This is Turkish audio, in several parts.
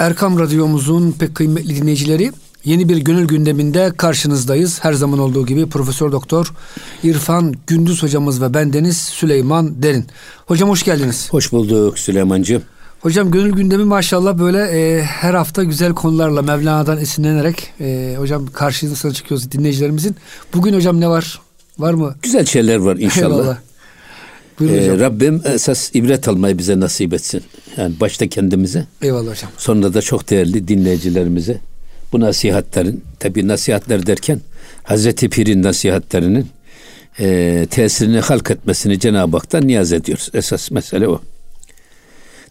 Erkam Radyomuzun pek kıymetli dinleyicileri yeni bir gönül gündeminde karşınızdayız. Her zaman olduğu gibi Profesör Doktor İrfan Gündüz hocamız ve bendeniz Süleyman Derin. Hocam hoş geldiniz. Hoş bulduk Süleymancığım. Hocam gönül gündemi maşallah böyle e, her hafta güzel konularla Mevlana'dan esinlenerek e, hocam karşınıza çıkıyoruz dinleyicilerimizin. Bugün hocam ne var? Var mı? Güzel şeyler var inşallah. Eyvallah. Ee, Rabbim esas ibret almayı bize nasip etsin. Yani başta kendimize. Eyvallah hocam. Sonra da çok değerli dinleyicilerimize bu nasihatlerin tabi nasihatler derken Hazreti Pir'in nasihatlerinin e, tesirini halk etmesini Cenab-ı Hak'tan niyaz ediyoruz. Esas mesele o.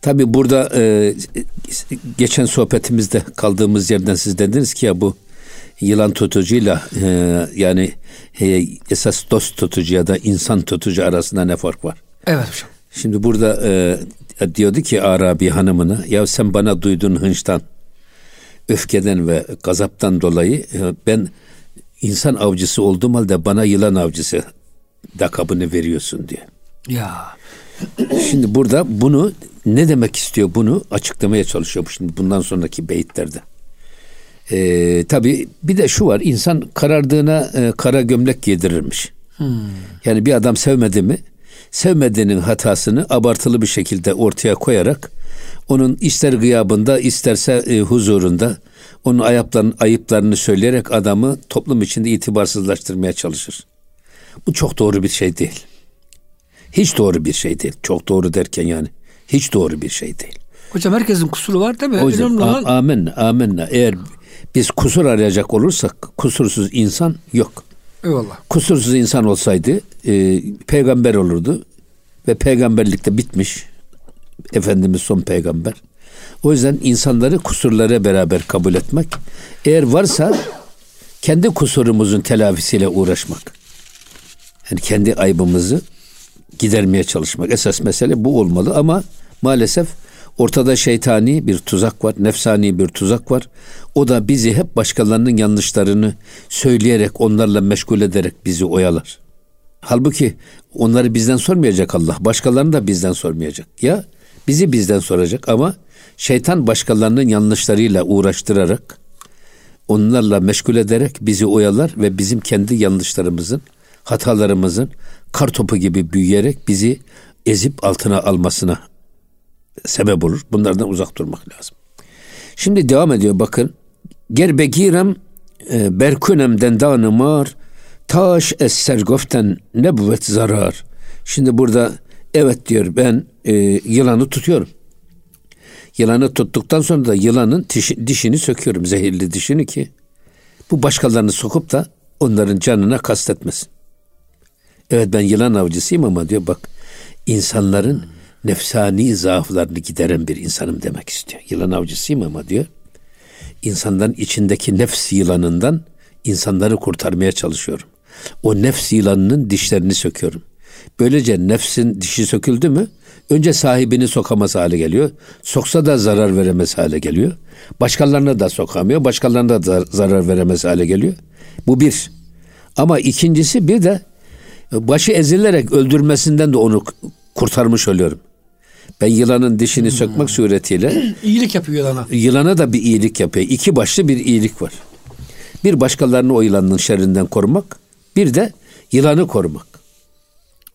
Tabi burada e, geçen sohbetimizde kaldığımız yerden siz dediniz ki ya bu yılan tutucuyla e, yani e, esas dost tutucu ya da insan tutucu arasında ne fark var? Evet hocam. Şimdi burada e, diyordu ki Arabi hanımına ya sen bana duyduğun hınçtan, öfkeden ve gazaptan dolayı e, ben insan avcısı olduğum halde bana yılan avcısı dakabını veriyorsun diye. Ya. Şimdi burada bunu ne demek istiyor bunu açıklamaya çalışıyor şimdi bundan sonraki beyitlerde. Ee, tabii bir de şu var insan karardığına e, kara gömlek giydirirmiş. Hmm. Yani bir adam sevmedi mi sevmediğinin hatasını abartılı bir şekilde ortaya koyarak onun ister gıyabında isterse e, huzurunda onun ayıplarını, ayıplarını söyleyerek adamı toplum içinde itibarsızlaştırmaya çalışır. Bu çok doğru bir şey değil. Hiç doğru bir şey değil. Çok doğru derken yani hiç doğru bir şey değil. Hocam herkesin kusuru var değil mi? O yüzden olan... amenna, amenna. Eğer biz kusur arayacak olursak kusursuz insan yok. Eyvallah. Kusursuz insan olsaydı e, peygamber olurdu ve peygamberlik de bitmiş. Efendimiz son peygamber. O yüzden insanları kusurlara beraber kabul etmek. Eğer varsa kendi kusurumuzun telafisiyle uğraşmak. Yani kendi aybımızı gidermeye çalışmak. Esas mesele bu olmalı ama maalesef ortada şeytani bir tuzak var, nefsani bir tuzak var. O da bizi hep başkalarının yanlışlarını söyleyerek, onlarla meşgul ederek bizi oyalar. Halbuki onları bizden sormayacak Allah. Başkalarını da bizden sormayacak. Ya bizi bizden soracak ama şeytan başkalarının yanlışlarıyla uğraştırarak onlarla meşgul ederek bizi oyalar ve bizim kendi yanlışlarımızın, hatalarımızın kar topu gibi büyüyerek bizi ezip altına almasına sebep olur. Bunlardan uzak durmak lazım. Şimdi devam ediyor bakın. Gerbegirem e, berkunem dendanı mar taş es sergoften nebüvet zarar. Şimdi burada evet diyor ben e, yılanı tutuyorum. Yılanı tuttuktan sonra da yılanın dişi, dişini söküyorum zehirli dişini ki bu başkalarını sokup da onların canına kastetmesin. Evet ben yılan avcısıyım ama diyor bak insanların nefsani zaaflarını gideren bir insanım demek istiyor. Yılan avcısıyım ama diyor insanların içindeki nefs yılanından insanları kurtarmaya çalışıyorum. O nefs yılanının dişlerini söküyorum. Böylece nefsin dişi söküldü mü önce sahibini sokamaz hale geliyor. Soksa da zarar veremez hale geliyor. Başkalarına da sokamıyor. Başkalarına da zarar veremez hale geliyor. Bu bir. Ama ikincisi bir de başı ezilerek öldürmesinden de onu kurtarmış oluyorum. Ben yılanın dişini hmm. sökmek suretiyle iyilik yapıyor yılana. Yılana da bir iyilik yapıyor. İki başlı bir iyilik var. Bir başkalarını o yılanın şerrinden korumak, bir de yılanı korumak.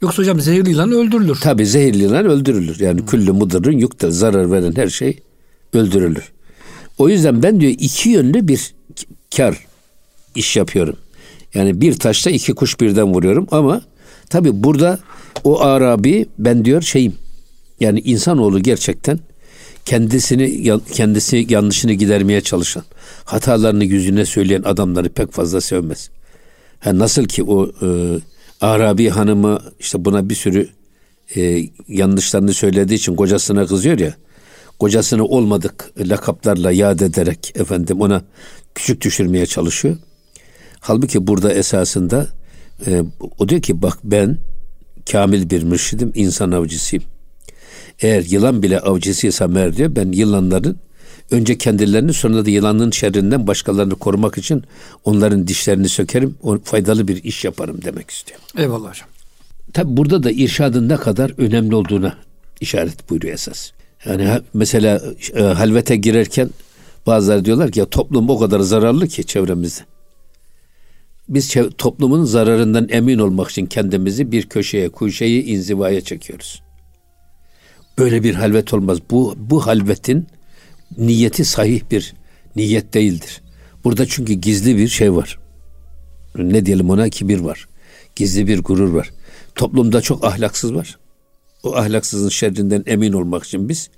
Yoksa hocam zehirli yılan öldürülür. Tabi zehirli yılan öldürülür. Yani hmm. küllü mudırın yukta zarar veren her şey öldürülür. O yüzden ben diyor iki yönlü bir kar iş yapıyorum. Yani bir taşta iki kuş birden vuruyorum ama tabi burada o Arabi ben diyor şeyim yani insanoğlu gerçekten kendisini kendisi yanlışını gidermeye çalışan, hatalarını yüzüne söyleyen adamları pek fazla sevmez. Ha, nasıl ki o e, Arabi hanımı işte buna bir sürü e, yanlışlarını söylediği için kocasına kızıyor ya. Kocasını olmadık lakaplarla yad ederek efendim ona küçük düşürmeye çalışıyor. Halbuki burada esasında e, o diyor ki bak ben kamil bir mürşidim, insan avcısıyım. Eğer yılan bile avcısıysa mer diyor ben yılanların önce kendilerini sonra da yılanın şerrinden başkalarını korumak için onların dişlerini sökerim. O faydalı bir iş yaparım demek istiyor. Eyvallah hocam. Tabi burada da irşadın ne kadar önemli olduğuna işaret buyuruyor esas. Yani mesela e, halvete girerken Bazıları diyorlar ki ya toplum o kadar zararlı ki çevremizde. Biz çev- toplumun zararından emin olmak için kendimizi bir köşeye, kuşeyi inzivaya çekiyoruz. Böyle bir halvet olmaz. Bu bu halvetin niyeti sahih bir niyet değildir. Burada çünkü gizli bir şey var. Ne diyelim ona kibir var. Gizli bir gurur var. Toplumda çok ahlaksız var. O ahlaksızın şerrinden emin olmak için biz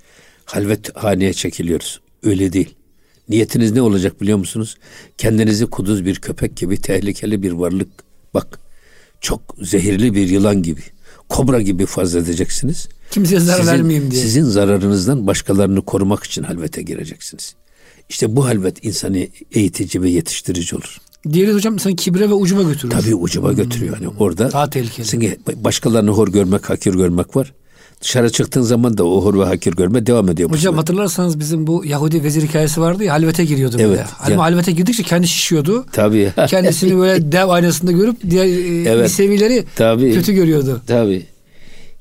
halvet haneye çekiliyoruz. Öyle değil. Niyetiniz ne olacak biliyor musunuz? Kendinizi kuduz bir köpek gibi tehlikeli bir varlık. Bak çok zehirli bir yılan gibi, kobra gibi farz edeceksiniz. Kimseye zarar Sizin- vermeyeyim diye. Sizin zararınızdan başkalarını korumak için halvete gireceksiniz. İşte bu halvet insanı eğitici ve yetiştirici olur. Diğeri hocam sen kibre ve ucuma götürür. Tabii ucuba götürüyor. Yani orada Daha tehlikeli. Çünkü başkalarını hor görmek, hakir görmek var. Dışarı çıktığın zaman da o hor ve hakir görme devam ediyor. bu Hocam sefer. hatırlarsanız bizim bu Yahudi vezir hikayesi vardı ya halvete giriyordu Evet, böyle. Ama yani- halvete girdikçe kendi şişiyordu. Tabii. Kendisini böyle dev aynasında görüp diğer e, Evet. bir seviyeleri Tabii. kötü görüyordu. Tabii.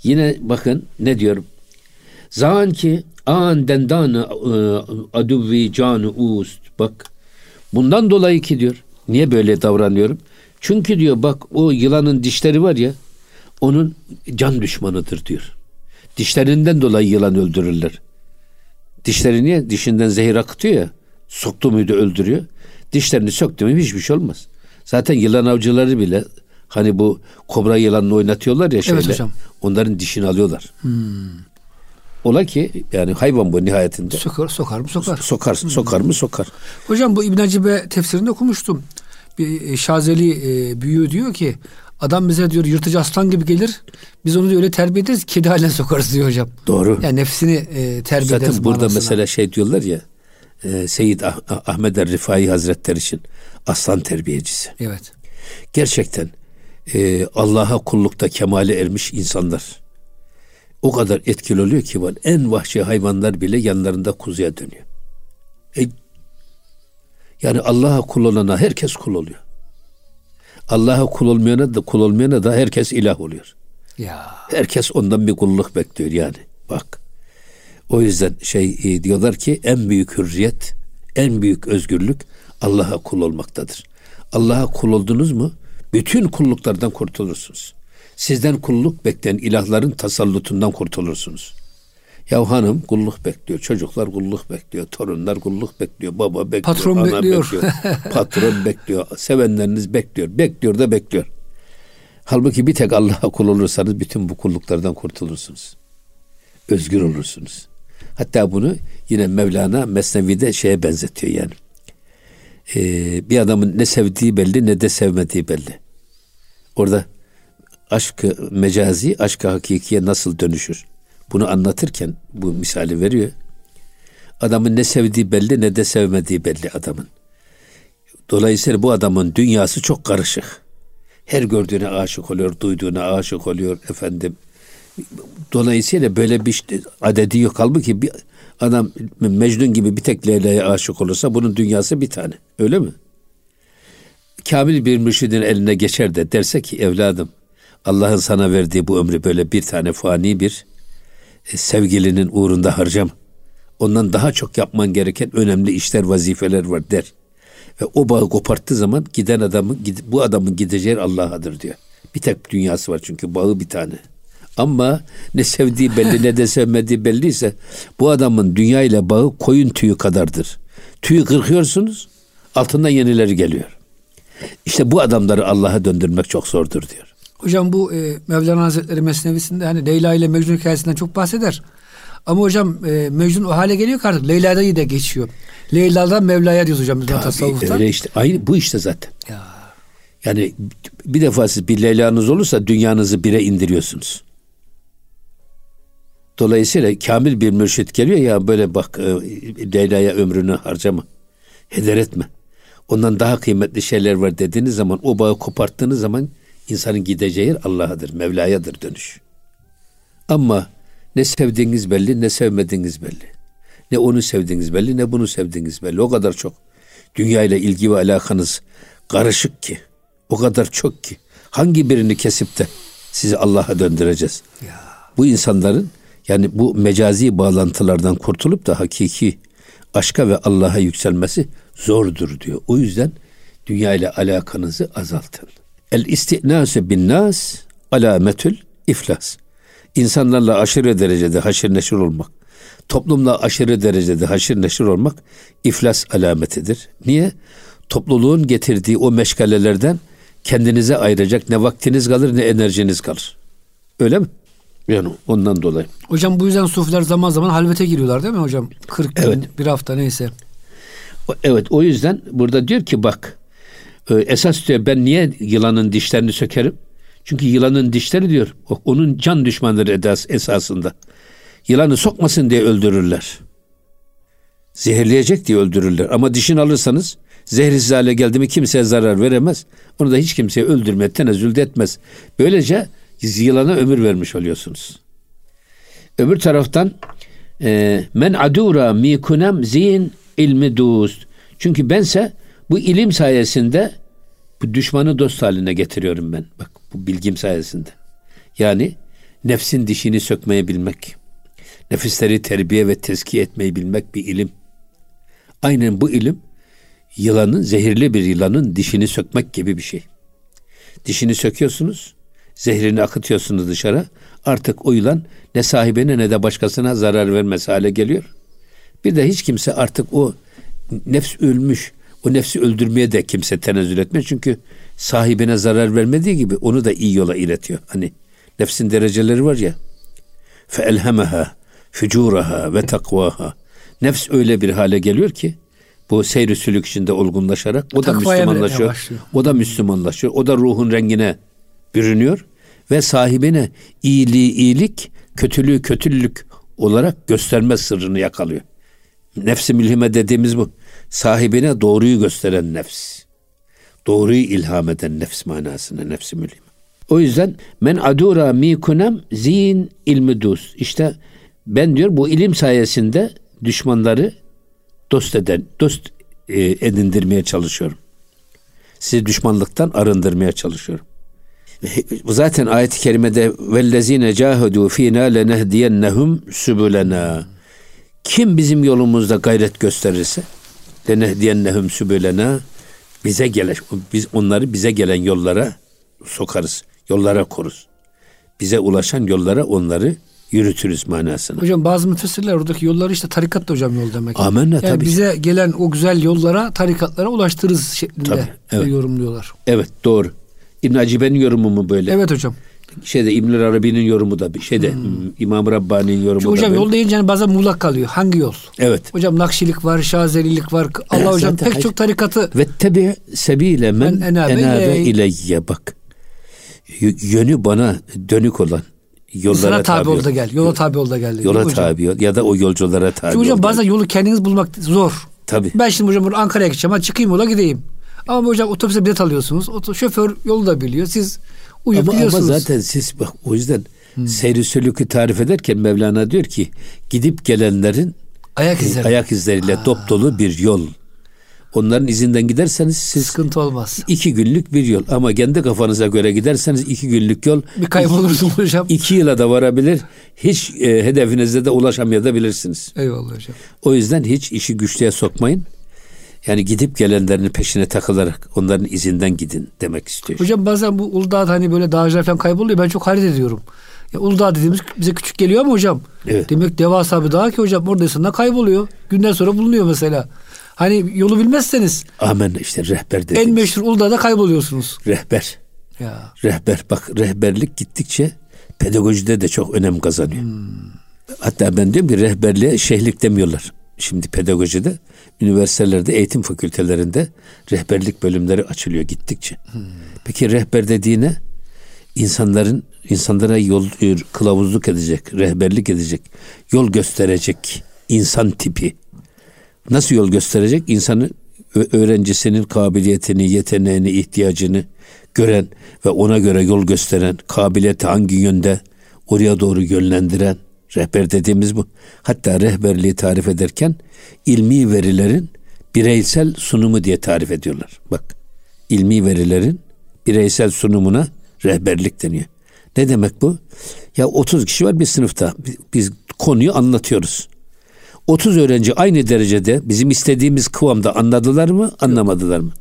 Yine bakın ne diyorum. Zan ki an dendanı aduvi canı ust. Bak bundan dolayı ki diyor. Niye böyle davranıyorum? Çünkü diyor bak o yılanın dişleri var ya onun can düşmanıdır diyor. Dişlerinden dolayı yılan öldürürler. Dişleri niye? Dişinden zehir akıtıyor ya. Soktu muydu öldürüyor. Dişlerini söktü mü hiçbir şey olmaz. Zaten yılan avcıları bile hani bu kobra yılanını oynatıyorlar ya şeyle. hocam. Onların dişini alıyorlar. Ola ki yani hayvan bu nihayetinde. Sokar, sokar mı sokar. Sokar, sokar mı sokar. Hocam bu İbn Hacibe tefsirinde okumuştum. Bir e, Şazeli e, büyüğü diyor ki adam bize diyor yırtıcı aslan gibi gelir. Biz onu diyor öyle terbiye ederiz kedi haline sokarız diyor hocam. Doğru. Yani nefsini e, terbiye ederiz Zaten burada manasına. mesela şey diyorlar ya e, Seyyid Ah- Ah- Ahmed er Rifai Hazretleri için aslan terbiyecisi. Evet. Gerçekten e, Allah'a kullukta kemale ermiş insanlar o kadar etkili oluyor ki var. En vahşi hayvanlar bile yanlarında kuzuya dönüyor. E, yani Allah'a kul olana herkes kul oluyor. Allah'a kul olmayana da kul olmayana da herkes ilah oluyor. Ya Herkes ondan bir kulluk bekliyor yani. Bak. O yüzden şey e, diyorlar ki en büyük hürriyet, en büyük özgürlük Allah'a kul olmaktadır. Allah'a kul oldunuz mu bütün kulluklardan kurtulursunuz. Sizden kulluk bekleyen ilahların tasallutundan kurtulursunuz. Ya hanım kulluk bekliyor, çocuklar kulluk bekliyor, torunlar kulluk bekliyor, baba bekliyor, Patron ana bekliyor. patron bekliyor, sevenleriniz bekliyor, bekliyor da bekliyor. Halbuki bir tek Allah'a kul olursanız bütün bu kulluklardan kurtulursunuz. Özgür olursunuz. Hatta bunu yine Mevlana Mesnevi'de şeye benzetiyor yani. Ee, bir adamın ne sevdiği belli ne de sevmediği belli. Orada aşkı mecazi, aşkı hakikiye nasıl dönüşür? Bunu anlatırken bu misali veriyor. Adamın ne sevdiği belli ne de sevmediği belli adamın. Dolayısıyla bu adamın dünyası çok karışık. Her gördüğüne aşık oluyor, duyduğuna aşık oluyor efendim. Dolayısıyla böyle bir işte adedi yok. Halbuki bir adam Mecnun gibi bir tek Leyla'ya aşık olursa bunun dünyası bir tane. Öyle mi? Kamil bir mürşidin eline geçer de derse ki evladım Allah'ın sana verdiği bu ömrü böyle bir tane fani bir sevgilinin uğrunda harcama. Ondan daha çok yapman gereken önemli işler, vazifeler var der. Ve o bağı koparttığı zaman giden adamın bu adamın gideceği Allah'adır diyor. Bir tek dünyası var çünkü bağı bir tane. Ama ne sevdiği belli ne de sevmediği belliyse bu adamın dünya ile bağı koyun tüyü kadardır. Tüyü kırkıyorsunuz altından yenileri geliyor. İşte bu adamları Allah'a döndürmek çok zordur diyor. Hocam bu e, Mevlana Hazretleri Mesnevisinde hani Leyla ile Mecnun hikayesinden çok bahseder. Ama hocam e, Mecnun o hale geliyor ki artık Leyla'da da geçiyor. Leyla'dan Mevla'ya diyoruz hocam Tabii, tasavvufta. öyle işte. Aynı bu işte zaten. Ya. Yani bir defa siz bir Leyla'nız olursa dünyanızı bire indiriyorsunuz. Dolayısıyla kamil bir mürşit geliyor ya böyle bak e, Leyla'ya ömrünü harcama. Heder etme. Ondan daha kıymetli şeyler var dediğiniz zaman o bağı koparttığınız zaman insanın gideceği yer Allah'adır, Mevla'yadır dönüş. Ama ne sevdiğiniz belli ne sevmediğiniz belli. Ne onu sevdiğiniz belli ne bunu sevdiğiniz belli. O kadar çok dünya ile ilgi ve alakanız karışık ki. O kadar çok ki. Hangi birini kesip de sizi Allah'a döndüreceğiz? Ya. Bu insanların yani bu mecazi bağlantılardan kurtulup da hakiki aşka ve Allah'a yükselmesi zordur diyor. O yüzden dünya ile alakanızı azaltın. El istinase bin nas alametül iflas. İnsanlarla aşırı derecede haşir neşir olmak, toplumla aşırı derecede haşir neşir olmak iflas alametidir. Niye? Topluluğun getirdiği o meşgalelerden kendinize ayıracak ne vaktiniz kalır ne enerjiniz kalır. Öyle mi? Yani ondan dolayı. Hocam bu yüzden sufiler zaman zaman halvete giriyorlar değil mi hocam? 40 gün, Evet. bir hafta neyse. Evet o yüzden burada diyor ki bak e, esas diyor ben niye yılanın dişlerini sökerim? Çünkü yılanın dişleri diyor onun can düşmanları edas, esasında. Yılanı sokmasın diye öldürürler. Zehirleyecek diye öldürürler. Ama dişini alırsanız zehirsiz hale geldi mi kimseye zarar veremez. Onu da hiç kimseye öldürmeye tenezzül etmez. Böylece yılana ömür vermiş oluyorsunuz. Öbür taraftan e, men adura mikunem zin ilmi dust. Çünkü bense bu ilim sayesinde bu düşmanı dost haline getiriyorum ben. Bak bu bilgim sayesinde. Yani nefsin dişini sökmeyi bilmek. Nefisleri terbiye ve tezkiye etmeyi bilmek bir ilim. Aynen bu ilim yılanın, zehirli bir yılanın dişini sökmek gibi bir şey. Dişini söküyorsunuz, zehrini akıtıyorsunuz dışarı. Artık o yılan ne sahibine ne de başkasına zarar vermez hale geliyor. Bir de hiç kimse artık o nefs ölmüş, o nefsi öldürmeye de kimse tenezzül etmez. Çünkü sahibine zarar vermediği gibi onu da iyi yola iletiyor. Hani nefsin dereceleri var ya. Fe elhemeha fücuraha ve takvaha. Nefs öyle bir hale geliyor ki bu seyri sülük içinde olgunlaşarak o da Takvaya Müslümanlaşıyor. O da Müslümanlaşıyor. O da ruhun rengine bürünüyor ve sahibine iyiliği iyilik, kötülüğü kötülük olarak gösterme sırrını yakalıyor. Nefsi milhime dediğimiz bu. Sahibine doğruyu gösteren nefs. Doğruyu ilham eden nefs manasına nefsi mülhime. O yüzden men adura mikunem zin ilmi dus. İşte ben diyor bu ilim sayesinde düşmanları dost eden, dost e, edindirmeye çalışıyorum. Sizi düşmanlıktan arındırmaya çalışıyorum. Zaten ayet-i kerimede vellezine cahedu fina lenehdiyennehum sübülena. Kim bizim yolumuzda gayret gösterirse lenehdiyennehum sübülena bize gelen biz onları bize gelen yollara sokarız. Yollara koruz. Bize ulaşan yollara onları yürütürüz manasına. Hocam bazı müfessirler oradaki yolları işte tarikat da hocam yol demek. Amenna, yani tabii. bize gelen o güzel yollara, tarikatlara ulaştırırız şeklinde Tabii, evet. yorumluyorlar. Evet doğru. İbn Acibe'nin yorumu mu böyle? Evet hocam. Şeyde İbn Arabi'nin yorumu da bir şeyde İmam Rabbani'nin yorumu Çünkü da hocam böyle. yol deyince hani bazen muğlak kalıyor. Hangi yol? Evet. Hocam Nakşilik var, Şazelilik var. Allah Evet, hocam pek hayır. çok tarikatı Ve tebi sebile men enabe enabe iley. ileyye bak. Yönü bana dönük olan yollara sana tabi tabi ol da gel. Yola tabi ol da gel. Yola hocam? tabi ol ya da o yolculara tabi Çünkü hocam bazen yolu kendiniz bulmak zor. Tabii. Ben şimdi hocam Ankara'ya gideceğim. Hadi çıkayım yola gideyim. Ama hocam otobüse bilet alıyorsunuz. Şoför yolu da biliyor. Siz uyup Ama, ama zaten siz bak o yüzden seyri sülükü tarif ederken Mevlana diyor ki gidip gelenlerin Ayak izleri. ayak izleriyle dop dolu bir yol. Onların izinden giderseniz siz Sıkıntı olmaz. iki günlük bir yol ama kendi kafanıza göre giderseniz iki günlük yol Bir kaybolursun hocam. iki yıla da varabilir. Hiç e, hedefinize de ulaşamayabilirsiniz. Eyvallah hocam. O yüzden hiç işi güçlüğe sokmayın. Yani gidip gelenlerin peşine takılarak onların izinden gidin demek istiyor. Hocam bazen bu Uludağ'da hani böyle dağcılar falan kayboluyor. Ben çok hayret ediyorum. Ya Uludağ dediğimiz bize küçük geliyor ama hocam. Evet. Demek devasa bir dağ ki hocam orada insanlar kayboluyor. Günden sonra bulunuyor mesela. Hani yolu bilmezseniz Amen işte rehber dediğimiz. en meşhur Uludağ'da kayboluyorsunuz. Rehber. Ya. Rehber bak rehberlik gittikçe pedagojide de çok önem kazanıyor. Hatta ben diyorum ki rehberliğe şeyhlik demiyorlar. Şimdi pedagojide, üniversitelerde, eğitim fakültelerinde rehberlik bölümleri açılıyor gittikçe. Peki rehber dediğine insanların insanlara yol e, kılavuzluk edecek, rehberlik edecek, yol gösterecek insan tipi. Nasıl yol gösterecek? İnsanı ö- öğrencisinin kabiliyetini, yeteneğini, ihtiyacını gören ve ona göre yol gösteren, kabiliyeti hangi yönde oraya doğru yönlendiren rehber dediğimiz bu. Hatta rehberliği tarif ederken ilmi verilerin bireysel sunumu diye tarif ediyorlar. Bak ilmi verilerin bireysel sunumuna rehberlik deniyor. Ne demek bu? Ya 30 kişi var bir sınıfta. Biz konuyu anlatıyoruz. 30 öğrenci aynı derecede bizim istediğimiz kıvamda anladılar mı, anlamadılar mı?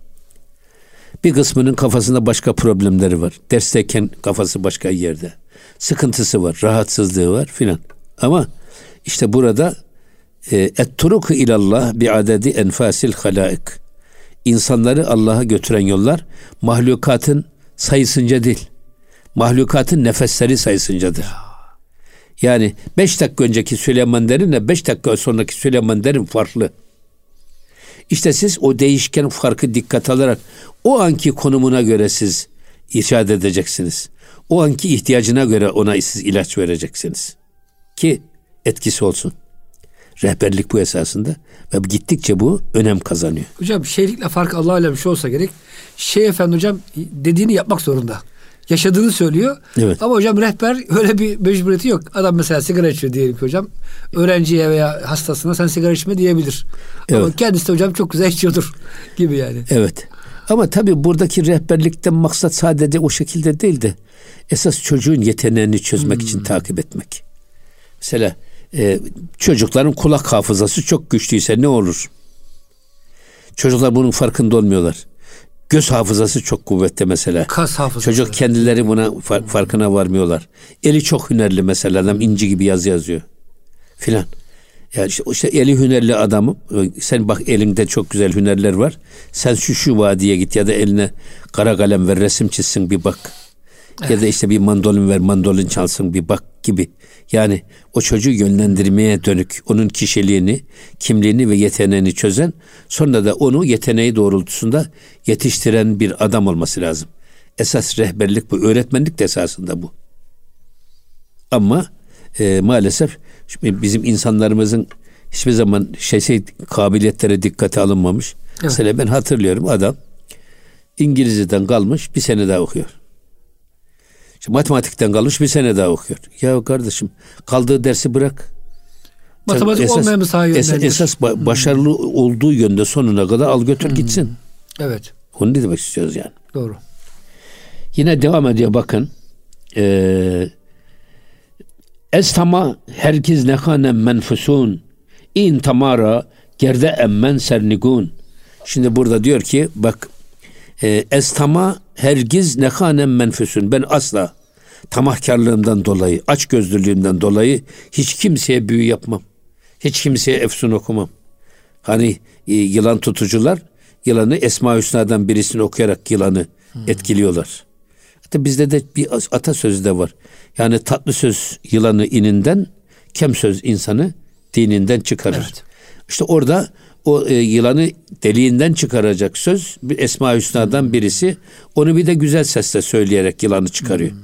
Bir kısmının kafasında başka problemleri var. Dersteyken kafası başka yerde. Sıkıntısı var, rahatsızlığı var filan. Ama işte burada e, et-turuku ilallah bi adedi enfasil halaik. İnsanları Allah'a götüren yollar mahlukatın sayısınca değil. Mahlukatın nefesleri sayısıncadır. Yani beş dakika önceki Süleyman Derin'le beş dakika sonraki Süleyman Derin farklı. İşte siz o değişken farkı dikkat alarak o anki konumuna göre siz irşad edeceksiniz. O anki ihtiyacına göre ona siz ilaç vereceksiniz. Ki etkisi olsun. Rehberlik bu esasında ve gittikçe bu önem kazanıyor. Hocam şeyhlikle fark Allah ile bir şey olsa gerek. Şeyh efendi hocam dediğini yapmak zorunda. Yaşadığını söylüyor. Evet. Ama hocam rehber öyle bir mecburiyeti yok. Adam mesela sigara içiyor diyelim ki hocam. Öğrenciye veya hastasına sen sigara içme diyebilir. Evet. Ama kendisi de hocam çok güzel içiyordur gibi yani. Evet. Ama tabii buradaki rehberlikten maksat sadece o şekilde değil de esas çocuğun yeteneğini çözmek hmm. için takip etmek. Mesela e, çocukların kulak hafızası çok güçlüyse ne olur? Çocuklar bunun farkında olmuyorlar. Göz hafızası çok kuvvetli mesela. Kas hafızası. Çocuk kendileri buna far- farkına varmıyorlar. Eli çok hünerli mesela adam inci gibi yazı yazıyor. Filan. Yani işte, işte eli hünerli adamı sen bak elinde çok güzel hünerler var. Sen şu şu vadiye git ya da eline kara kalem ver resim çizsin bir bak. Evet. Ya da işte bir mandolin ver mandolin çalsın bir bak gibi. Yani o çocuğu yönlendirmeye dönük onun kişiliğini, kimliğini ve yeteneğini çözen sonra da onu yeteneği doğrultusunda yetiştiren bir adam olması lazım. Esas rehberlik bu, öğretmenlik de esasında bu. Ama e, maalesef bizim insanlarımızın hiçbir zaman şey, şey kabiliyetlere dikkate alınmamış. Evet. Mesela ben hatırlıyorum adam İngilizceden kalmış bir sene daha okuyor. İşte matematikten kalmış bir sene daha okuyor. Ya kardeşim kaldığı dersi bırak. Matematik esas, olmayan bir saha esas, esas ba- başarılı hmm. olduğu yönde sonuna kadar al götür hmm. gitsin. Evet. Onu ne demek istiyoruz yani. Doğru. Yine devam ediyor bakın. Ee, Estama herkes nekanem menfusun in tamara gerde emmen sernigun. Şimdi burada diyor ki bak e, estama hergiz nekanem menfüsün. Ben asla tamahkarlığımdan dolayı, aç gözlülüğümden dolayı hiç kimseye büyü yapmam. Hiç kimseye efsun okumam. Hani e, yılan tutucular yılanı Esma Hüsna'dan birisini okuyarak yılanı hmm. etkiliyorlar. Hatta bizde de bir atasözü de var. Yani tatlı söz yılanı ininden, kem söz insanı dininden çıkarır. Evet. İşte orada o e, yılanı deliğinden çıkaracak söz bir Esma Hüsna'dan birisi onu bir de güzel sesle söyleyerek yılanı çıkarıyor. Hmm.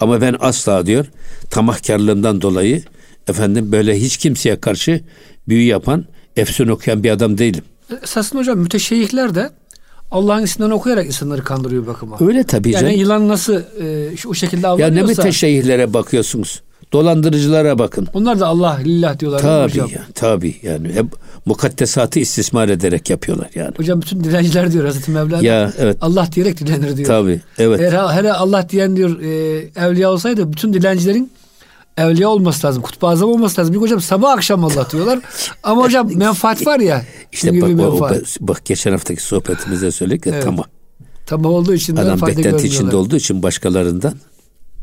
Ama ben asla diyor tamahkarlığımdan dolayı efendim böyle hiç kimseye karşı büyü yapan, efsun okuyan bir adam değilim. Esasında hocam müteşeyyihler de Allah'ın isminden okuyarak insanları kandırıyor bakıma. Öyle tabii yani canım. yılan nasıl e, şu, o şekilde avlanıyorsa. Ya ne müteşeyyihlere bakıyorsunuz? Dolandırıcılara bakın. Onlar da Allah lillah diyorlar. Tabii ya, tabii yani hep mukaddesatı istismar ederek yapıyorlar yani. Hocam bütün dilenciler diyor Hazreti Mevlana. Ya evet. Allah diyerek dilenir diyor. Tabii evet. Eğer, her Allah diyen diyor e, evliya olsaydı bütün dilencilerin evliya olması lazım. Kutbu azam olması lazım. Bir hocam sabah akşam Allah diyorlar. Ama hocam menfaat var ya. İşte bak, o, bak geçen haftaki sohbetimizde söyledik ya evet. tamam. Tamam olduğu için Adam beklenti içinde olduğu için başkalarından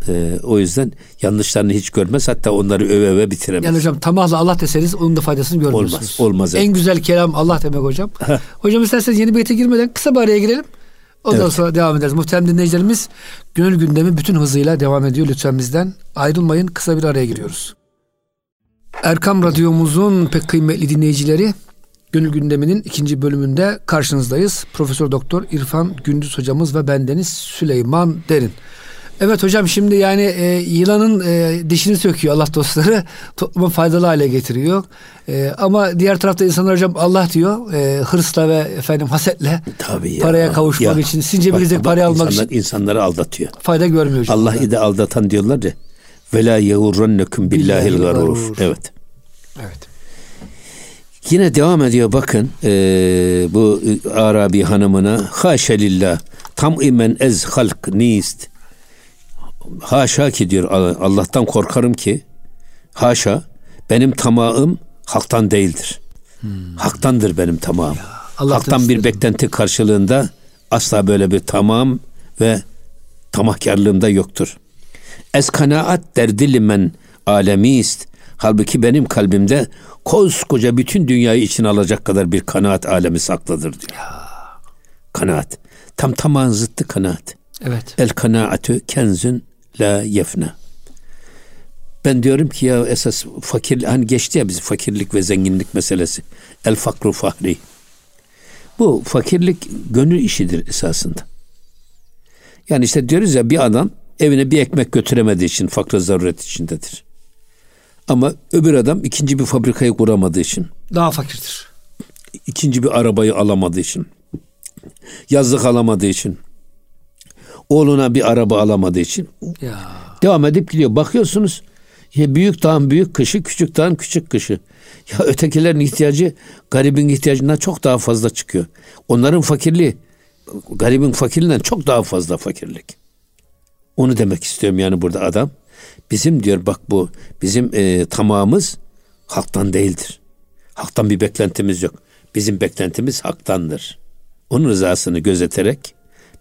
ee, o yüzden yanlışlarını hiç görmez. Hatta onları öve öve bitiremez. Yani hocam tamahla Allah deseniz onun da faydasını görmüyorsunuz. Olmaz. Olmaz. En güzel kelam Allah demek hocam. hocam isterseniz yeni beyte girmeden kısa bir araya girelim. Ondan evet. sonra devam ederiz. Muhterem dinleyicilerimiz gönül gündemi bütün hızıyla devam ediyor. Lütfen bizden ayrılmayın. Kısa bir araya giriyoruz. Erkam Radyomuzun pek kıymetli dinleyicileri Gönül gündeminin ikinci bölümünde karşınızdayız. Profesör Doktor İrfan Gündüz hocamız ve bendeniz Süleyman Derin. Evet hocam şimdi yani e, yılanın e, dişini söküyor Allah dostları. Topluma faydalı hale getiriyor. E, ama diğer tarafta insanlar hocam Allah diyor e, hırsla ve efendim hasetle Tabii ya. paraya kavuşmak ya. için. Sizin cebinizdeki parayı almak insanlar, için. insanları aldatıyor. Fayda görmüyor hocam. Allah'ı da aldatan diyorlar ya. Ve la yehurrannekum billahil garur. Evet. Evet. Yine devam ediyor bakın e, bu Arabi hanımına haşelillah tam imen ez halk nist haşa ki diyor Allah'tan korkarım ki haşa benim tamağım halktan değildir. Hmm. Haktandır benim tamam. Allah Haktan bir beklenti karşılığında asla böyle bir tamam ve tamahkarlığımda yoktur. Ez kanaat derdili men alemist. Halbuki benim kalbimde koskoca bütün dünyayı için alacak kadar bir kanaat alemi saklıdır diyor. Ya. Kanaat. Tam tamam zıttı kanaat. Evet. El kanaatü kenzün la yefna. Ben diyorum ki ya esas fakir hani geçti ya biz fakirlik ve zenginlik meselesi. El fakru fahri. Bu fakirlik gönül işidir esasında. Yani işte diyoruz ya bir adam evine bir ekmek götüremediği için fakr zaruret içindedir. Ama öbür adam ikinci bir fabrikayı kuramadığı için. Daha fakirdir. İkinci bir arabayı alamadığı için. Yazlık alamadığı için. Oğluna bir araba alamadığı için. Ya. Devam edip gidiyor. Bakıyorsunuz ya büyük dağın büyük kışı, küçük dağın küçük kışı. Ya ötekilerin ihtiyacı garibin ihtiyacından çok daha fazla çıkıyor. Onların fakirliği garibin fakirliğinden çok daha fazla fakirlik. Onu demek istiyorum yani burada adam. Bizim diyor bak bu bizim e, tamamımız halktan değildir. Halktan bir beklentimiz yok. Bizim beklentimiz haktandır. Onun rızasını gözeterek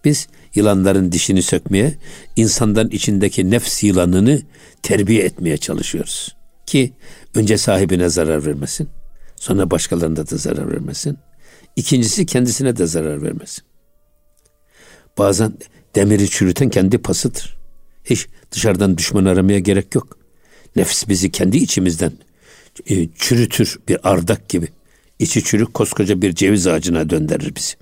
biz yılanların dişini sökmeye, insanların içindeki nefs yılanını terbiye etmeye çalışıyoruz. Ki önce sahibine zarar vermesin, sonra başkalarına da zarar vermesin. İkincisi kendisine de zarar vermesin. Bazen demiri çürüten kendi pasıdır. Hiç dışarıdan düşman aramaya gerek yok. Nefs bizi kendi içimizden e, çürütür bir ardak gibi. İçi çürük koskoca bir ceviz ağacına döndürür bizi.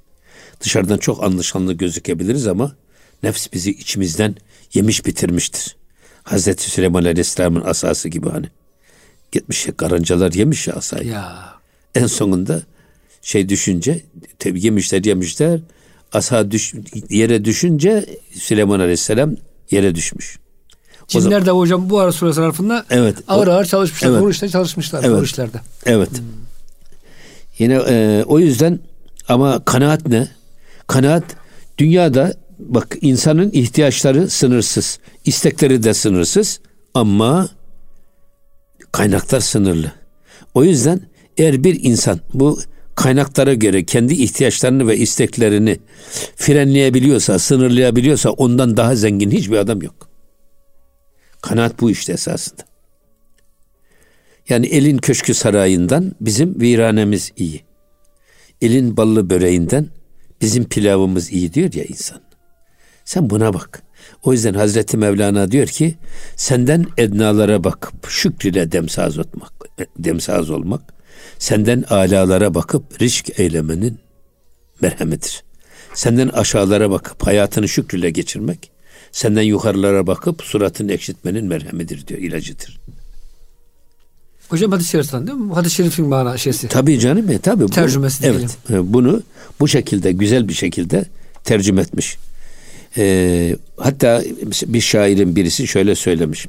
Dışarıdan çok anlaşanlı gözükebiliriz ama nefs bizi içimizden yemiş bitirmiştir. Hazreti Süleyman Aleyhisselam'ın asası gibi hani. Gitmiş karıncalar yemiş ya asayı. Ya. En sonunda şey düşünce tabi yemişler yemişler asa düş, yere düşünce Süleyman Aleyhisselam yere düşmüş. Cinler de hocam bu ara suresi tarafında evet, ağır ağır çalışmışlar. Evet. Oruçta çalışmışlar. Evet. Oruçlarda. Evet. Hmm. Yine e, o yüzden ama kanaat ne? Kanaat dünyada bak insanın ihtiyaçları sınırsız. istekleri de sınırsız ama kaynaklar sınırlı. O yüzden eğer bir insan bu kaynaklara göre kendi ihtiyaçlarını ve isteklerini frenleyebiliyorsa, sınırlayabiliyorsa ondan daha zengin hiçbir adam yok. Kanaat bu işte esasında. Yani elin köşkü sarayından bizim viranemiz iyi. Elin ballı böreğinden bizim pilavımız iyi diyor ya insan. Sen buna bak. O yüzden Hazreti Mevlana diyor ki senden ednalara bakıp şükrüyle demsaz olmak, demsaz olmak senden alalara bakıp risk eylemenin merhemidir. Senden aşağılara bakıp hayatını şükrüyle geçirmek, senden yukarılara bakıp suratını ekşitmenin merhemidir diyor, ilacıdır. Hocam hadis-i şeriften değil mi? Hadis-i şerifin mana şeysi. Tabii canım ya tabii. Tercümesi bu, Evet. Bunu bu şekilde güzel bir şekilde tercüme etmiş. Ee, hatta bir şairin birisi şöyle söylemiş.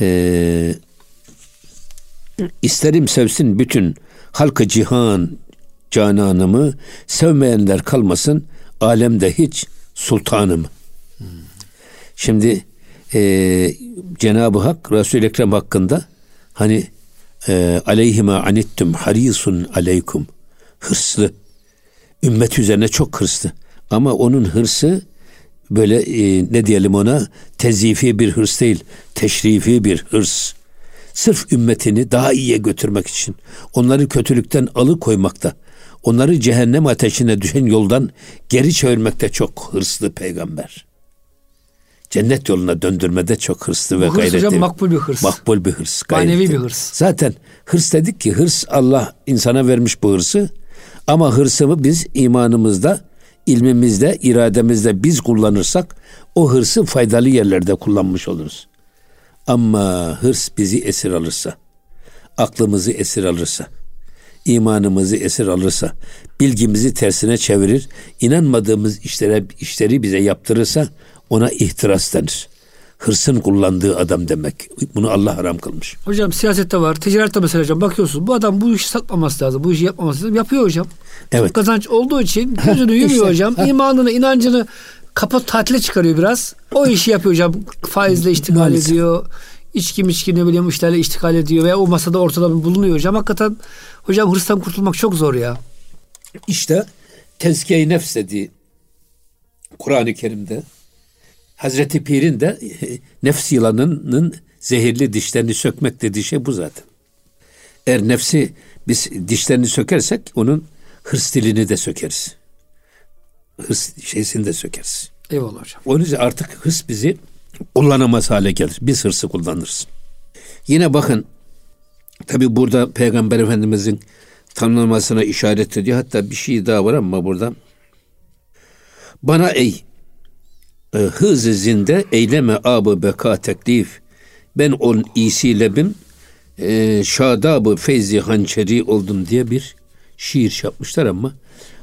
Ee, isterim sevsin bütün halkı cihan cananımı sevmeyenler kalmasın alemde hiç sultanım. Hmm. Şimdi e, Cenab-ı Hak Resul-i Ekrem hakkında hani e, aleyhime anittum harisun aleykum. Hırslı. Ümmet üzerine çok hırslı. Ama onun hırsı böyle e, ne diyelim ona tezifi bir hırs değil teşrifi bir hırs. Sırf ümmetini daha iyiye götürmek için onları kötülükten alıkoymakta onları cehennem ateşine düşen yoldan geri çevirmekte çok hırslı peygamber cennet yoluna döndürmede çok hırslı Bu ve hırs gayretli. hocam makbul bir hırs. Makbul bir hırs. Gayretli. Manevi bir hırs. Zaten hırs dedik ki hırs Allah insana vermiş bu hırsı. Ama hırsımı biz imanımızda, ilmimizde, irademizde biz kullanırsak o hırsı faydalı yerlerde kullanmış oluruz. Ama hırs bizi esir alırsa, aklımızı esir alırsa, imanımızı esir alırsa, bilgimizi tersine çevirir, inanmadığımız işlere işleri bize yaptırırsa ona ihtiras denir. Hırsın kullandığı adam demek. Bunu Allah haram kılmış. Hocam siyasette var, ticarette mesela hocam bakıyorsunuz bu adam bu işi satmaması lazım, bu işi yapmaması lazım. Yapıyor hocam. Evet. Kazanç olduğu için gözünü yumuyor işte, hocam. Ha. İmanını, inancını kapat tatile çıkarıyor biraz. O işi yapıyor hocam. Faizle iştigal ediyor. içki miçki ne bileyim işlerle iştikal ediyor veya o masada ortada bulunuyor hocam. Hakikaten hocam hırstan kurtulmak çok zor ya. İşte tezkiye-i nefs dediği Kur'an-ı Kerim'de Hazreti Pir'in de nefs yılanının zehirli dişlerini sökmek dediği şey bu zaten. Eğer nefsi biz dişlerini sökersek onun hırs dilini de sökeriz. Hırs şeysini de sökeriz. Eyvallah hocam. Onun için artık hırs bizi kullanamaz hale gelir. Biz hırsı kullanırız. Yine bakın tabi burada Peygamber Efendimizin tanımlamasına işaret ediyor. Hatta bir şey daha var ama burada bana ey e, hız zinde eyleme abı beka teklif ben on iyisi lebim e, şadabı feyzi hançeri oldum diye bir şiir yapmışlar ama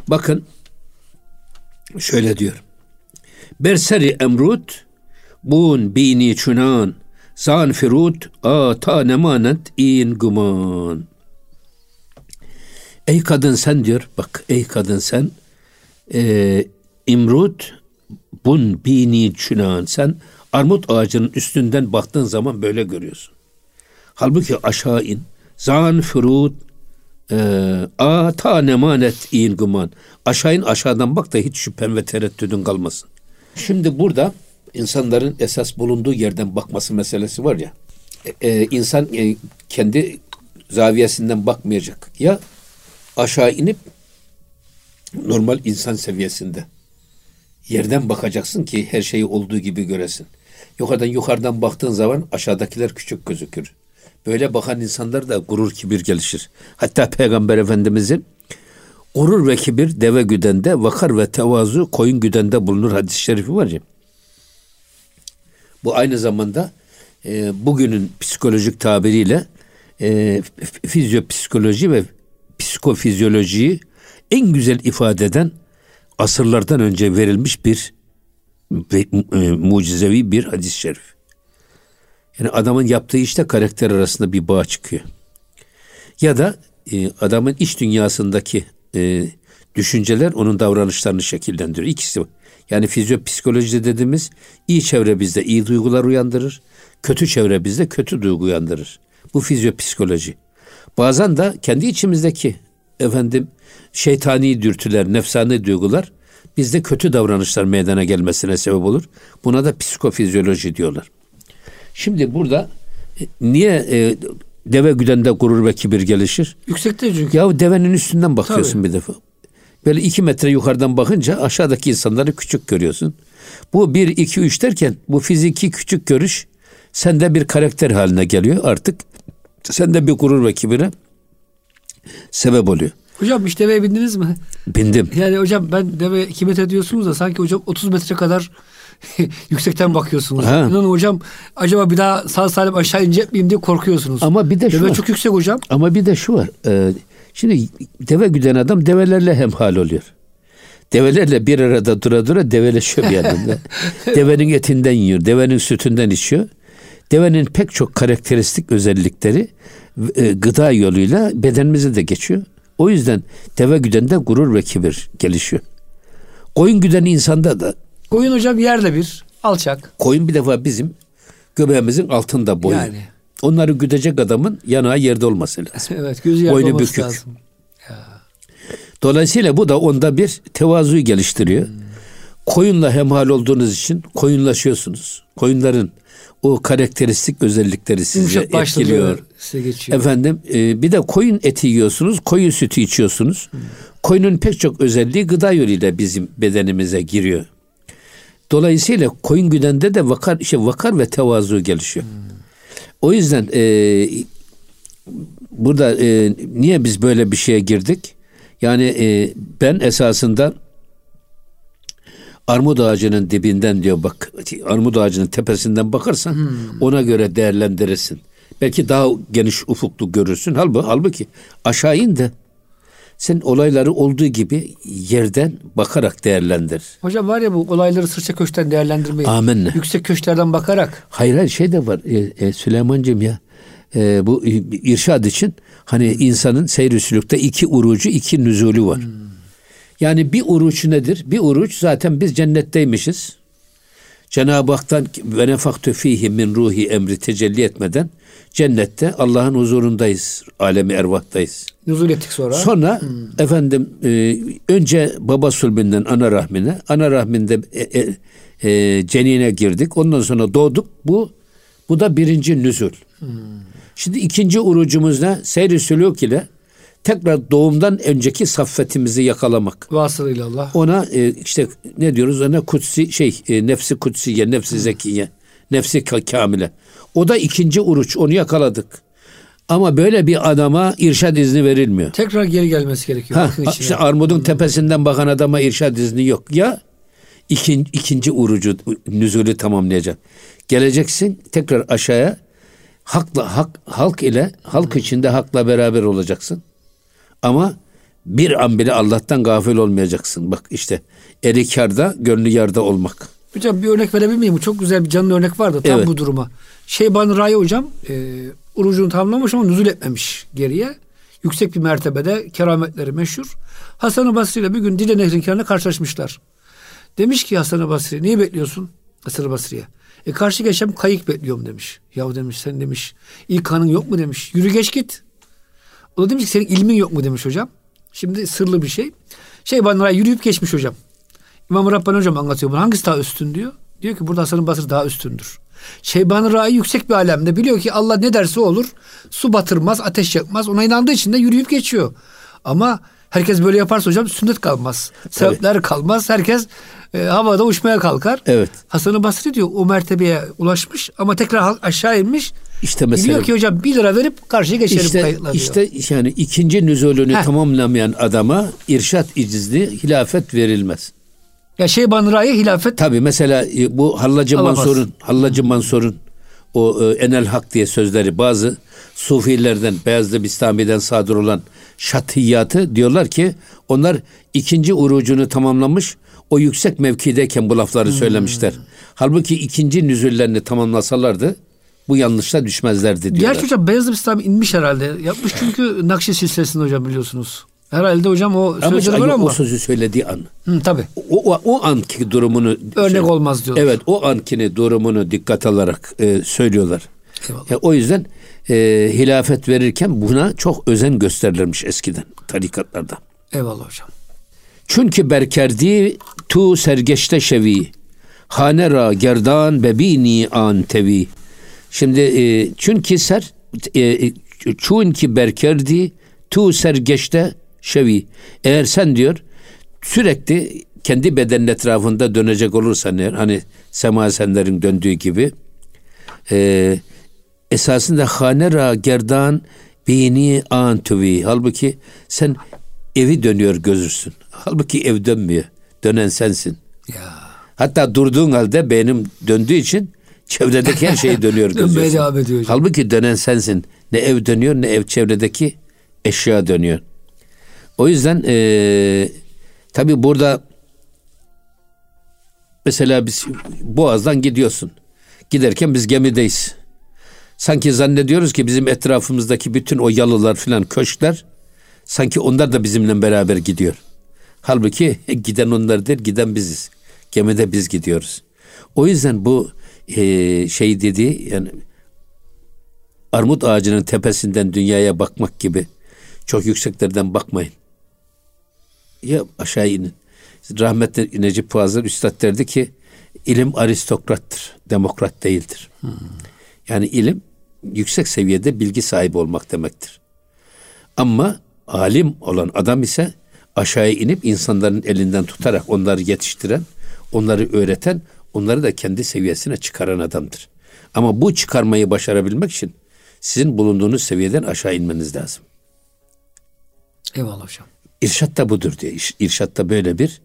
bakın şöyle diyor. Berseri emrut bun bini çunan zan firut a ta nemanet in guman. Ey kadın sen diyor bak ey kadın sen e, imrut bun bini çunan sen armut ağacının üstünden baktığın zaman böyle görüyorsun. Halbuki aşağı in. Zan firut e, a ta nemanet in guman. Aşağı in aşağıdan bak da hiç şüphen ve tereddüdün kalmasın. Şimdi burada insanların esas bulunduğu yerden bakması meselesi var ya. E, e, insan e, kendi zaviyesinden bakmayacak. Ya aşağı inip normal insan seviyesinde yerden bakacaksın ki her şeyi olduğu gibi göresin. Yukarıdan yukarıdan baktığın zaman aşağıdakiler küçük gözükür. Böyle bakan insanlar da gurur kibir gelişir. Hatta Peygamber Efendimizin gurur ve kibir deve güdende, vakar ve tevazu koyun güdende bulunur hadis-i şerifi var ya. Bu aynı zamanda e, bugünün psikolojik tabiriyle e, fizyopsikoloji ve psikofizyolojiyi en güzel ifade eden asırlardan önce verilmiş bir e, mucizevi bir hadis-i şerif. Yani adamın yaptığı işte karakter arasında bir bağ çıkıyor. Ya da e, adamın iç dünyasındaki e, düşünceler onun davranışlarını şekillendiriyor. İkisi. Yani fizyopsikoloji dediğimiz iyi çevre bizde iyi duygular uyandırır. Kötü çevre bizde kötü duygu uyandırır. Bu fizyopsikoloji. Bazen de kendi içimizdeki efendim şeytani dürtüler, nefsani duygular bizde kötü davranışlar meydana gelmesine sebep olur. Buna da psikofizyoloji diyorlar. Şimdi burada e, niye e, deve güdende gurur ve kibir gelişir? Yüksekte çünkü. Ya devenin üstünden bakıyorsun Tabii. bir defa. Böyle iki metre yukarıdan bakınca aşağıdaki insanları küçük görüyorsun. Bu bir, iki, üç derken bu fiziki küçük görüş sende bir karakter haline geliyor artık. Sende bir gurur ve kibire sebep oluyor. Hocam hiç deveye bindiniz mi? Bindim. Yani hocam ben deve 2 metre diyorsunuz da sanki hocam 30 metre kadar yüksekten bakıyorsunuz. Ha. İnanın hocam acaba bir daha sağ salim aşağı inecek miyim diye korkuyorsunuz. Ama bir de şu Deve var. çok yüksek hocam. Ama bir de şu var. Ee, şimdi deve güden adam develerle hemhal oluyor. Develerle bir arada dura dura develeşiyor bir yandan. devenin etinden yiyor, devenin sütünden içiyor. Devenin pek çok karakteristik özellikleri e, gıda yoluyla bedenimize de geçiyor. O yüzden deve güdende gurur ve kibir gelişiyor. Koyun güden insanda da Koyun hocam yerde bir alçak. koyun bir defa bizim göbeğimizin altında boyu. Yani. Onları güdecek adamın yanağı yerde olması lazım. Evet gözü yerde Boynu olması bükük. lazım. Dolayısıyla bu da onda bir tevazuyu geliştiriyor. Koyunla hemhal olduğunuz için koyunlaşıyorsunuz. Koyunların o karakteristik özellikleri sizi etkiliyor. Size geçiyor. Efendim e, bir de koyun eti yiyorsunuz, koyun sütü içiyorsunuz. Koyunun pek çok özelliği gıda yoluyla bizim bedenimize giriyor. Dolayısıyla koyun güdende de vakar, işte vakar ve tevazu gelişiyor. O yüzden e, burada e, niye biz böyle bir şeye girdik? Yani e, ben esasında armut ağacının dibinden diyor bak armut ağacının tepesinden bakarsan ona göre değerlendirirsin. Belki daha geniş ufuklu görürsün. Halbuki, halbuki aşağı in de sen olayları olduğu gibi yerden bakarak değerlendir. Hocam var ya bu olayları sırça köşkten değerlendirmeyi. Amenna. Yüksek köşklerden bakarak. Hayır hayır şey de var e, e, Süleyman'cığım ya e, bu irşad için hani insanın seyr sülükte iki urucu iki nüzulü var. Yani bir uruç nedir? Bir uruç zaten biz cennetteymişiz. Cenab-ı Hak'tan ve nefaktü fihi min ruhi emri tecelli etmeden cennette Allah'ın huzurundayız. Alemi ervahtayız. Nuzul ettik sonra. Sonra hmm. efendim e, önce baba sulbünden ana rahmine, ana rahminde e, e, e, cenine girdik. Ondan sonra doğduk. Bu bu da birinci nüzul. Hmm. Şimdi ikinci urucumuz ne? Seyri sülük ile tekrar doğumdan önceki saffetimizi yakalamak. Vasılıyla Allah. Ona e, işte ne diyoruz ona kutsi şey e, nefsi kutsiye, nefsi zekiye, nefsi kamile. O da ikinci uruç onu yakaladık. Ama böyle bir adama irşad izni verilmiyor. Tekrar geri gelmesi gerekiyor. Ha, işte armudun tepesinden bakan adama irşad izni yok. Ya ikin, ikinci urucu nüzulü tamamlayacak. Geleceksin tekrar aşağıya hakla hak halk ile halk içinde hakla beraber olacaksın. Ama bir an bile Allah'tan gafil olmayacaksın. Bak işte eli karda, gönlü yarda olmak. Hocam bir örnek verebilir miyim? Çok güzel bir canlı örnek vardı tam evet. bu duruma. Şeyban Rai hocam e, urucunu tamamlamış ama nüzul etmemiş geriye. Yüksek bir mertebede kerametleri meşhur. Hasan-ı Basri ile bir gün Dile Nehri'nin kenarında karşılaşmışlar. Demiş ki Hasan-ı Basri niye bekliyorsun Hasan-ı Basri'ye? E karşı geçen kayık bekliyorum demiş. Yahu demiş sen demiş ilk kanın yok mu demiş. Yürü geç git. O da demiş ki senin ilmin yok mu demiş hocam. Şimdi sırlı bir şey. Şey bana yürüyüp geçmiş hocam. İmam Rabbani hocam anlatıyor bunu. Hangisi daha üstün diyor. Diyor ki burada Hasan Basri daha üstündür. Şeyban Rai yüksek bir alemde biliyor ki Allah ne derse olur. Su batırmaz, ateş yakmaz. Ona inandığı için de yürüyüp geçiyor. Ama herkes böyle yaparsa hocam sünnet kalmaz. Sebepler evet. kalmaz. Herkes e, havada uçmaya kalkar. Evet. Hasan Basri diyor o mertebeye ulaşmış ama tekrar aşağı inmiş. İşte mesela. Biliyor ki hocam bir lira verip karşıya geçelim işte, kayıtla İşte yani ikinci nüzulünü Heh. tamamlamayan adama irşat icizli hilafet verilmez. Ya şey Ra'ya hilafet. Tabi mesela e, bu Hallacı Alamaz. Mansur'un Hallacı Mansur'un o e, enel hak diye sözleri bazı sufilerden Beyazlı Bistami'den sadır olan şatiyatı diyorlar ki onlar ikinci urucunu tamamlamış o yüksek mevkideyken bu lafları hmm. söylemişler. Halbuki ikinci nüzüllerini tamamlasalardı bu yanlışla düşmezlerdi diyorlar. Gerçi hocam Beyazlı Bistami inmiş herhalde. Yapmış çünkü Nakşi silsilesinde hocam biliyorsunuz. Herhalde hocam o ama sözleri var ama. O sözü söylediği an. Hı, tabii. O, o, o anki durumunu. Örnek şey, olmaz diyorlar. Evet o ankini durumunu dikkat alarak e, söylüyorlar. Eyvallah. E, o yüzden e, hilafet verirken buna çok özen gösterilirmiş eskiden tarikatlarda. Eyvallah hocam. Çünkü berkerdi tu sergeçte şevi. Hanera gerdan bebini an tevi. Şimdi e, çünkü ser e, çünkü berkerdi tu sergeçte şevi. Eğer sen diyor sürekli kendi bedenin etrafında dönecek olursan eğer hani semazenlerin döndüğü gibi e, esasında hanera gerdan bini antuvi. Halbuki sen evi dönüyor gözürsün. Halbuki ev dönmüyor. Dönen sensin. Ya. Hatta durduğun halde benim döndüğü için çevredeki her şey dönüyor devam ediyor. Halbuki dönen sensin. Ne ev dönüyor ne ev çevredeki eşya dönüyor. O yüzden e, tabi burada mesela biz Boğaz'dan gidiyorsun. Giderken biz gemideyiz. Sanki zannediyoruz ki bizim etrafımızdaki bütün o yalılar filan köşkler sanki onlar da bizimle beraber gidiyor. Halbuki giden onlar değil, giden biziz. Gemide biz gidiyoruz. O yüzden bu e, şey dedi yani armut ağacının tepesinden dünyaya bakmak gibi çok yükseklerden bakmayın. Ya aşağı inin. Rahmetli Necip Fazıl Üstad derdi ki ilim aristokrattır, demokrat değildir. Hmm. Yani ilim yüksek seviyede bilgi sahibi olmak demektir. Ama alim olan adam ise aşağıya inip insanların elinden tutarak onları yetiştiren, onları öğreten, onları da kendi seviyesine çıkaran adamdır. Ama bu çıkarmayı başarabilmek için sizin bulunduğunuz seviyeden aşağı inmeniz lazım. Eyvallah hocam. İrşat da budur diye. İrşatta böyle bir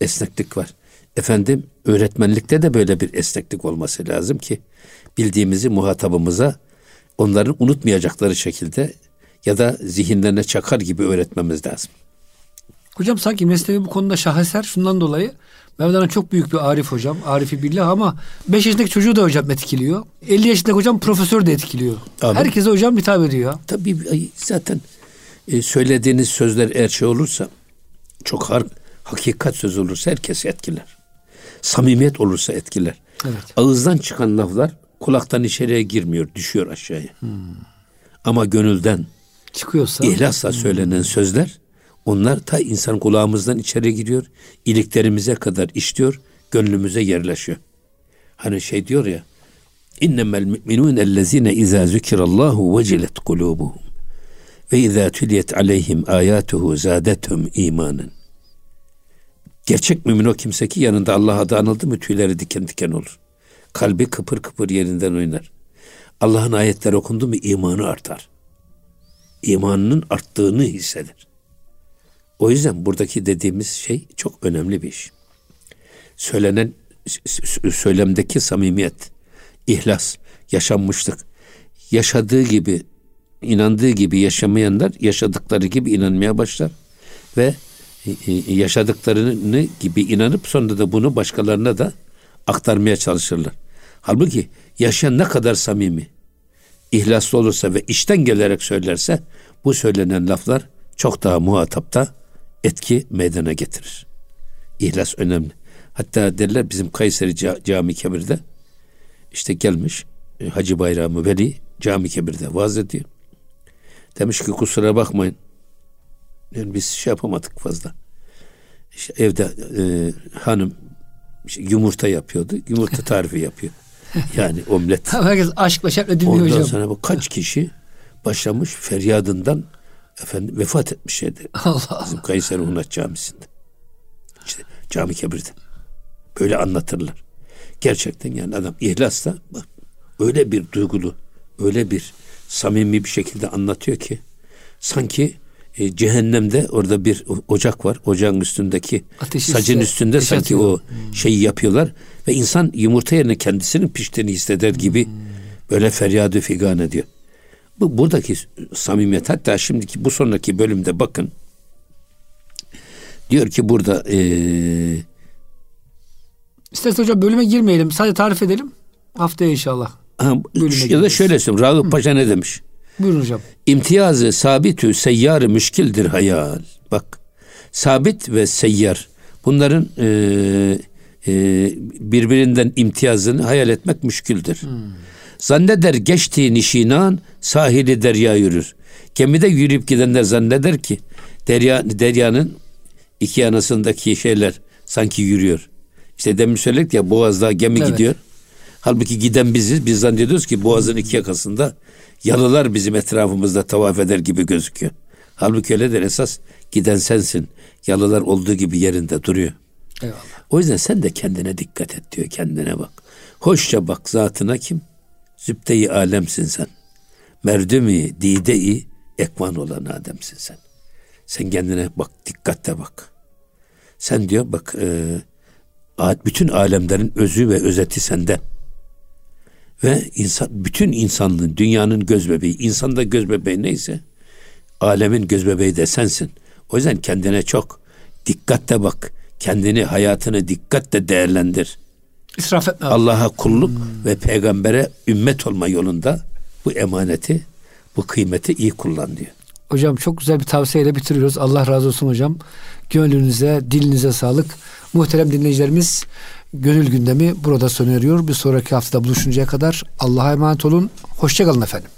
esneklik var. Efendim öğretmenlikte de böyle bir esneklik olması lazım ki bildiğimizi muhatabımıza onların unutmayacakları şekilde ya da zihinlerine çakar gibi öğretmemiz lazım. Hocam sanki mesleği bu konuda şaheser şundan dolayı Mevlana çok büyük bir arif hocam. Arifi billah ama 5 yaşındaki çocuğu da hocam etkiliyor. 50 yaşındaki hocam profesör de etkiliyor. Abi, Herkese hocam hitap ediyor. Tabii zaten e, söylediğiniz sözler eğer şey olursa çok har, hakikat söz olursa herkes etkiler. Samimiyet olursa etkiler. Evet. Ağızdan çıkan laflar kulaktan içeriye girmiyor, düşüyor aşağıya. Hmm. Ama gönülden çıkıyorsa ihlasla hmm. söylenen sözler onlar ta insan kulağımızdan içeri giriyor, iliklerimize kadar işliyor, gönlümüze yerleşiyor. Hani şey diyor ya, innemel müminun ellezine izâ zükirallahu vecilet kulubuhum ve izâ tüliyet aleyhim âyâtuhu zâdethum imanen. Gerçek mümin o kimse ki yanında Allah adı anıldı mı tüyleri diken diken olur. Kalbi kıpır kıpır yerinden oynar. Allah'ın ayetleri okundu mu imanı artar. İmanının arttığını hisseder. O yüzden buradaki dediğimiz şey çok önemli bir iş. Söylenen söylemdeki samimiyet, ihlas, yaşanmışlık, yaşadığı gibi, inandığı gibi yaşamayanlar yaşadıkları gibi inanmaya başlar ve e, e, yaşadıklarını gibi inanıp sonra da bunu başkalarına da aktarmaya çalışırlar. Halbuki yaşayan ne kadar samimi, ihlaslı olursa ve içten gelerek söylerse bu söylenen laflar çok daha muhatapta etki meydana getirir. İhlas önemli. Hatta derler bizim Kayseri Cami Kebir'de işte gelmiş e, Hacı Bayramı Veli Cami Kebir'de vaaz ediyor. Demiş ki kusura bakmayın. Yani biz şey yapamadık fazla. İşte evde e, hanım işte yumurta yapıyordu. Yumurta tarifi yapıyor. Yani omlet. Herkes aşkla şevkle dinliyor Ondan hocam. Ondan sonra bu kaç kişi başlamış feryadından efendim vefat etmiş şeydi. Allah Allah. Bizim Kayseri Hunat Camisi'nde. İşte cami kebirde. Böyle anlatırlar. Gerçekten yani adam ihlasla bak öyle bir duygulu, öyle bir samimi bir şekilde anlatıyor ki sanki e, cehennemde orada bir ocak var. Ocağın üstündeki Ateş sacın ise, üstünde sanki atıyor. o hmm. şeyi yapıyorlar ve insan yumurta yerine kendisinin piştiğini hisseder gibi hmm. böyle feryadı figan ediyor. Bu buradaki samimiyet hatta şimdiki bu sonraki bölümde bakın diyor ki burada ee, İstersen hocam bölüme girmeyelim. Sadece tarif edelim. Haftaya inşallah. Ha, ya da şöyle söyleyeyim. Ragıp Paşa ne demiş? Buyurun hocam. İmtiyazı sabitü seyyarı müşkildir hayal. Bak sabit ve seyyar bunların e, e, birbirinden imtiyazını hayal etmek müşküldür. Hmm. Zanneder geçtiği nişinan sahili derya yürür. Gemide yürüyüp gidenler zanneder ki derya deryanın iki yanasındaki şeyler sanki yürüyor. İşte demin söyledik ya boğazda gemi evet. gidiyor. Halbuki giden biziz. Biz zannediyoruz ki boğazın iki yakasında yalılar bizim etrafımızda tavaf eder gibi gözüküyor. Halbuki öyledir esas giden sensin. Yalılar olduğu gibi yerinde duruyor. Eyvallah. O yüzden sen de kendine dikkat et diyor. Kendine bak. Hoşça bak zatına kim? Zübde-i alemsin sen. Merdümi dide-i ekvan olan Adem'sin sen. Sen kendine bak, dikkatle bak. Sen diyor bak e, bütün alemlerin özü ve özeti sende. Ve insan, bütün insanlığın, dünyanın göz bebeği, insanda göz bebeği neyse, alemin göz bebeği de sensin. O yüzden kendine çok dikkatle bak. Kendini, hayatını dikkatle değerlendir. İsraf etme. Allah'a kulluk hmm. ve peygambere ümmet olma yolunda bu emaneti, bu kıymeti iyi kullan diyor. Hocam çok güzel bir tavsiyeyle bitiriyoruz. Allah razı olsun hocam. Gönlünüze, dilinize sağlık. Muhterem dinleyicilerimiz Gönül gündemi burada sona eriyor. Bir sonraki haftada buluşuncaya kadar Allah'a emanet olun. Hoşçakalın efendim.